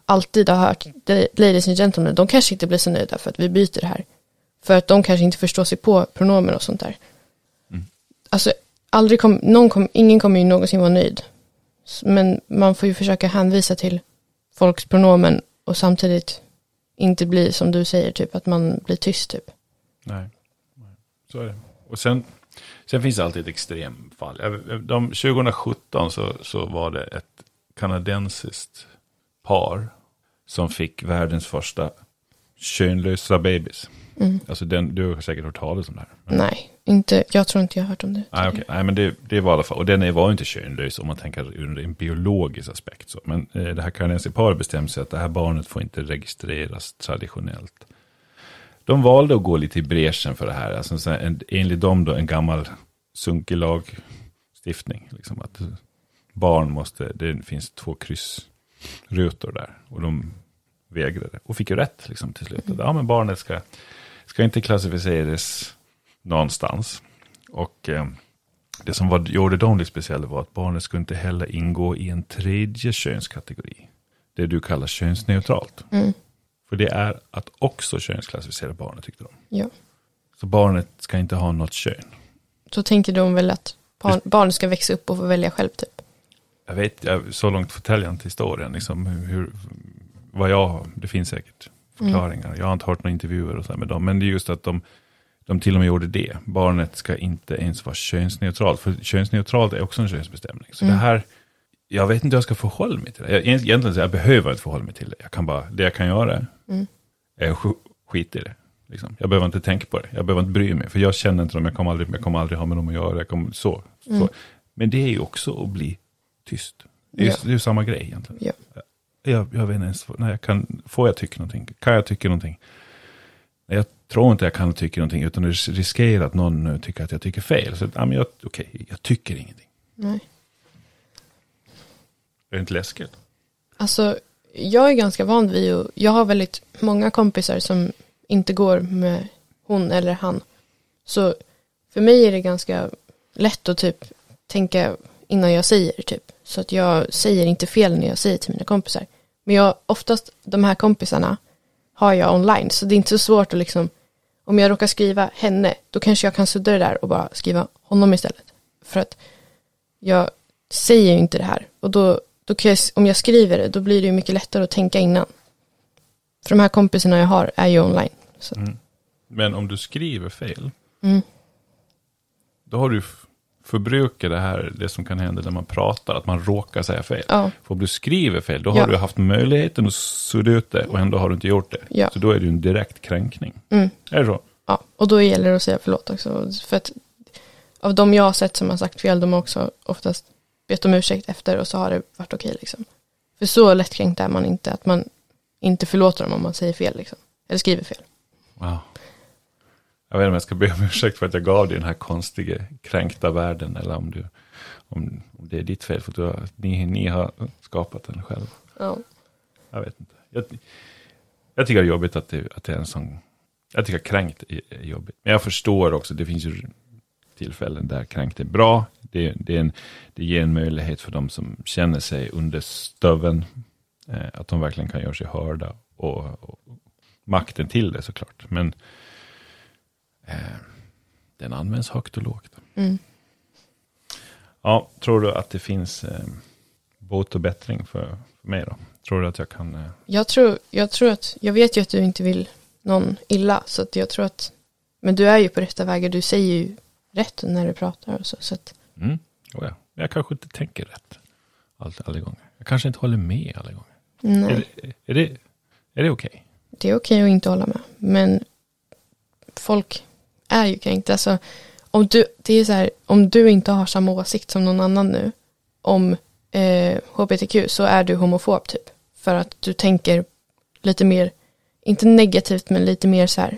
alltid har hört ladies and gentlemen, de kanske inte blir så nöjda för att vi byter det här. För att de kanske inte förstår sig på pronomen och sånt där. Mm. Alltså, aldrig kom, någon kom, ingen kommer ju någonsin vara nöjd. Men man får ju försöka hänvisa till folks pronomen och samtidigt inte bli som du säger, typ att man blir tyst typ. Nej, så är det. Och sen, sen finns det alltid ett extremfall. De, 2017 så, så var det ett kanadensiskt par som fick världens första könlösa babys. Mm. Alltså den, du har säkert hört talas om det här. Nej, inte, jag tror inte jag har hört om det. nej, okej. nej, men det, det var i alla fall, och den var inte könlös om man tänker ur en biologisk aspekt. Så. Men eh, det här paret bestämde sig att det här barnet får inte registreras traditionellt. De valde att gå lite i bräschen för det här. Alltså, så här, en, enligt dem då en gammal sunkig lagstiftning. Liksom att barn måste, det finns två kryssrutor där. Och de vägrade. Och fick ju rätt liksom, till slut. Ja, men barnet ska, ska inte klassificeras någonstans. Och eh, det som var, gjorde dem lite speciella var att barnet skulle inte heller ingå i en tredje könskategori. Det du kallar könsneutralt. Mm. För det är att också könsklassificera barnet tyckte de. Ja. Så barnet ska inte ha något kön. Så tänker de väl att barn, barn ska växa upp och få välja själv typ. Jag vet, jag, så långt förtäljer jag inte historien. Liksom, hur, hur, vad jag har, det finns säkert förklaringar. Jag har inte hört några intervjuer och så här med dem. Men det är just att de, de till och med gjorde det. Barnet ska inte ens vara könsneutralt. För könsneutralt är också en könsbestämning. Så det här, jag vet inte hur jag ska förhålla mig till det. Jag, egentligen så jag behöver inte förhålla mig till det. Jag kan bara, det jag kan göra Mm. är att sk- skita i det. Liksom. Jag behöver inte tänka på det. Jag behöver inte bry mig. För jag känner inte dem. Jag kommer aldrig, jag kommer aldrig ha med dem att göra. Jag kommer, så, så. Men det är ju också att bli tyst. Det är, ju- Ja. ju samma grej egentligen. Ja. Jag, jag vet inte ens, när jag kan, får jag tycka någonting? Kan jag tycka någonting? Nej, Jag tror inte jag kan tycka någonting, utan det riskerar att någon eh, tycker att jag tycker fel. Så, ja, men jag, okej, jag tycker ingenting. Nej. Är det inte läskigt? Alltså, jag är ganska van vid och jag har väldigt många kompisar som inte går med hon eller han. Så för mig är det ganska lätt att typ tänka innan jag säger typ. Så att jag säger inte fel när jag säger till mina kompisar. Men jag, oftast de här kompisarna har jag online. Så det är inte så svårt att liksom, om jag råkar skriva henne, då kanske jag kan sudda det där och bara skriva honom istället. För att jag säger ju inte det här. Och då, då jag, om jag skriver det, då blir det ju mycket lättare att tänka innan. För de här kompisarna jag har är ju online. Mm. Men om du skriver fel, Mm. då har du f- förbrukat det här, det som kan hända när man pratar, att man råkar säga fel. Ja, För om du skriver fel, då har Ja. du haft möjligheten att sudda ut det och ändå har du inte gjort det. Ja. Så då är det ju en direkt kränkning. mm. Är det så? ja, och då gäller det att säga förlåt också. För att av de jag har sett som har sagt fel, de har också oftast bett om ursäkt efter och så har det varit okej liksom. För så lättkränkt är man inte, att man inte förlåter dem om man säger fel liksom. Eller skriver fel. Wow. Jag vet inte om jag ska be om ursäkt för att jag gav dig den här konstiga kränkta världen. Eller om, du, om, om det är ditt fel för att du har, ni, ni har skapat den själv. Ja. Jag vet inte. Jag, jag tycker det är jobbigt att det, att det är en sån... Jag tycker kränkt är, är jobbigt. Men jag förstår också, det finns ju tillfällen där kränkt är bra. Det, det, är en, det ger en möjlighet för de som känner sig under stöven. Eh, att de verkligen kan göra sig hörda. Och, och makten till det såklart. Men den används högt och lågt. Mm. Ja, tror du att det finns eh, bot och bättring för, för mig då? Tror du att jag kan... Eh, Jag tror, jag tror att, jag vet ju att du inte vill någon illa, så att jag tror att, men du är ju på rätta vägar, du säger ju rätt när du pratar och så, så att, Mm. Oh ja. Jag kanske inte tänker rätt all, alla gånger. Jag kanske inte håller med alla gånger. nej, Är det, är det, är det okej? det är okej att inte hålla med, men folk är ju kränkt, alltså, om du, det är så här, om du inte har samma åsikt som någon annan nu, om eh, hbtq, så är du homofob typ, för att du tänker lite mer, inte negativt, men lite mer så här,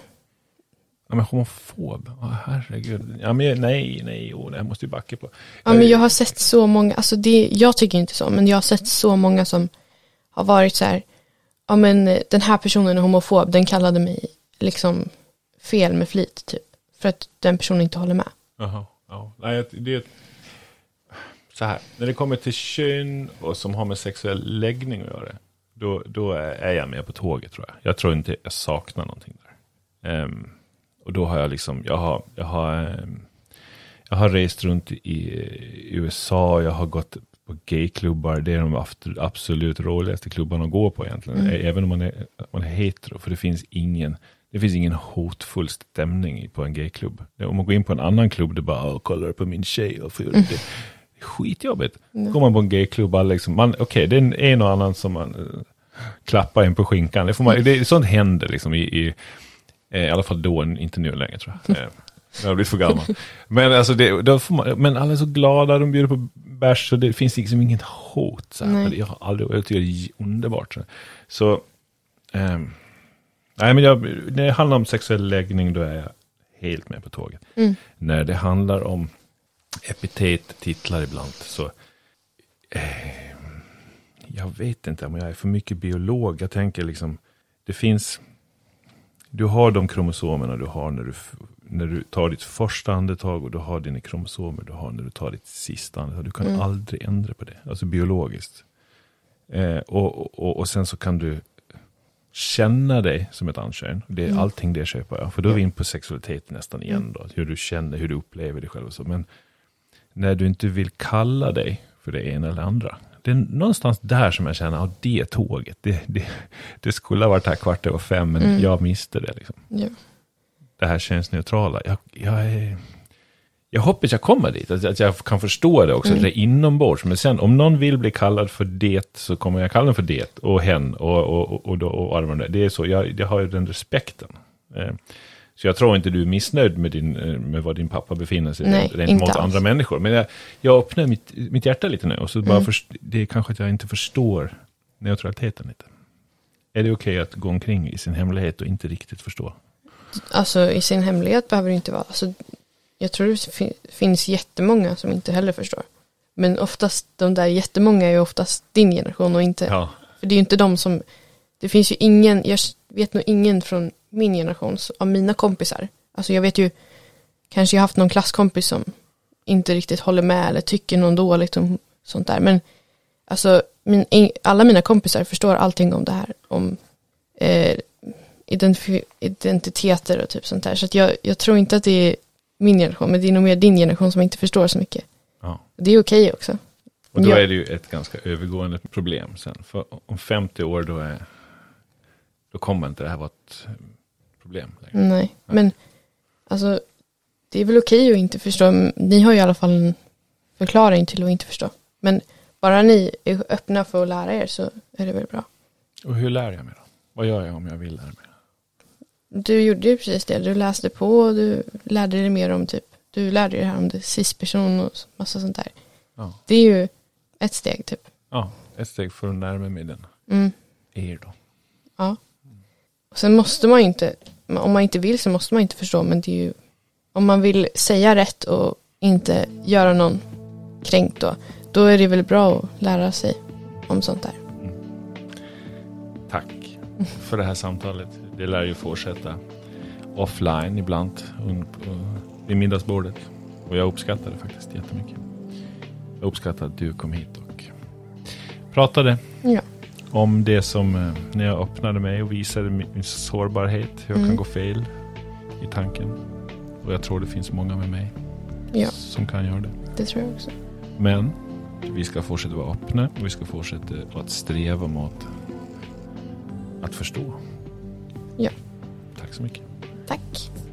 Ja, men homofob? Oh, herregud. Ja, men nej, nej, oh, det här måste ju backa på. Ja, men jag har sett så många, alltså det, jag tycker inte så, men jag har sett så många som har varit så här, ja men eh, den här personen är homofob, den kallade mig liksom fel med flit typ, för att den personen inte håller med. Jaha, ja. Nej, det är så här. När det kommer till kön och som har med sexuell läggning att göra, då, då är jag med på tåget tror jag. Jag tror inte jag saknar någonting där. Ehm, och då har jag liksom, jag har, jag har, ehm, jag har rest runt i USA, jag har gått på gayklubbar, det är de absolut roligaste klubbarna att gå på egentligen. Även om man är, man är hetero, för det finns ingen, det finns ingen hotfull stämning i- på en gayklubb. Om man går in på en annan klubb, det är bara, "Åh, kollar på min tjej och för det. det skitjobbigt. Går man på en gayklubb, liksom, okej, det är en, och annan som man, eh, klappa en på skinkan. Det får man, det, sånt händer liksom i, i, eh, i alla fall då, inte nu längre tror jag. Eh, Jag har blivit för gammal. Men, alltså det, man, men alla är så glada, de bjuder på bärs, så det finns liksom inget hot. Så här. Jag har aldrig, jag tycker det är underbart. Så, ehm, nej men jag, när det handlar om sexuell läggning, då är jag helt med på tåget. Mm. När det handlar om epitet, titlar ibland, så eh, jag vet inte om jag är för mycket biolog. Jag tänker liksom, det finns, du har de kromosomerna du har när du, när du tar ditt första andetag och du har dina kromosomer du har när du tar ditt sista andetag. Du kan Mm. aldrig ändra på det, alltså biologiskt. Eh, och, och, och sen så kan du känna dig som ett ankön. Det är Mm. allting det köper jag. För då är vi in på sexualitet nästan igen då. Hur du känner, hur du upplever dig själv och så. Men när du inte vill kalla dig för det ena eller andra. Det är någonstans där som jag känner, ja det tåget, det, det, det skulle ha varit här kvart över fem, men Mm. jag miste det. Liksom. Ja. Det här känns neutrala. Jag, jag, är, jag hoppas jag kommer dit, att, att jag kan förstå det också, Mm. det är inombords. Men sen om någon vill bli kallad för det, så kommer jag kalla den för det, och hen, och, och, och, och, då- och där. Det är så, jag, jag har ju den respekten. Eh, Så jag tror inte du är missnöjd med, din, eh, med var din pappa befinner sig Nej, rent, inte mot alls. andra människor. Men jag, jag öppnar mitt, mitt hjärta lite nu och så bara Mm. först, det är kanske att jag inte förstår neutraliteten lite. Är det okej att gå omkring i sin hemlighet och inte riktigt förstå? Alltså i sin hemlighet behöver det inte vara. Alltså, jag tror det fin- finns jättemånga som inte heller förstår. Men oftast, de där jättemånga är ju oftast din generation och inte, Ja, för det är ju inte de som, det finns ju ingen, jag vet nog ingen från min generation, av mina kompisar. Alltså jag vet ju, kanske jag har haft någon klasskompis som inte riktigt håller med eller tycker någon dåligt om sånt där. Men alltså min, in- alla mina kompisar förstår allting om det här. Om eh, identiteter och typ sånt där. Så att jag, jag tror inte att det är min generation, men det är nog mer din generation som inte förstår så mycket. ja. Det är okej också. Och då Ja. är det ju ett ganska övergående problem sen. För om 50 år då är då kommer inte det här vara ett problem längre. Nej, men alltså det är väl okej att inte förstå. Ni har ju i alla fall en förklaring till att inte förstå. Men bara ni är öppna för att lära er så är det väl bra. Och hur lär jag mig då? Vad gör jag om jag vill lära mig? Du gjorde ju precis det. Du läste på och du lärde dig mer om typ, du lärde dig här om det cis-person och massa sånt där. Ja. Det är ju ett steg typ. ja, ett steg för att närma mig den. Mm, Er då? ja. Och sen måste man ju inte, om man inte vill så måste man inte förstå, men det är ju, om man vill säga rätt och inte göra någon kränkt då, då är det väl bra att lära sig om sånt där. Tack för det här samtalet. Det lär ju fortsätta offline ibland på- vid middagsbordet. Och jag uppskattar det faktiskt jättemycket. Jag uppskattar att du kom hit och pratade Ja. om det som eh, när jag öppnade mig och visade min, min sårbarhet. Hur jag Mm. kan gå fel i tanken. Och jag tror det finns många med mig Ja. som kan göra det. Det tror jag också. Men vi ska fortsätta vara öppna och vi ska fortsätta att sträva mot att förstå. Tack så mycket. Tack.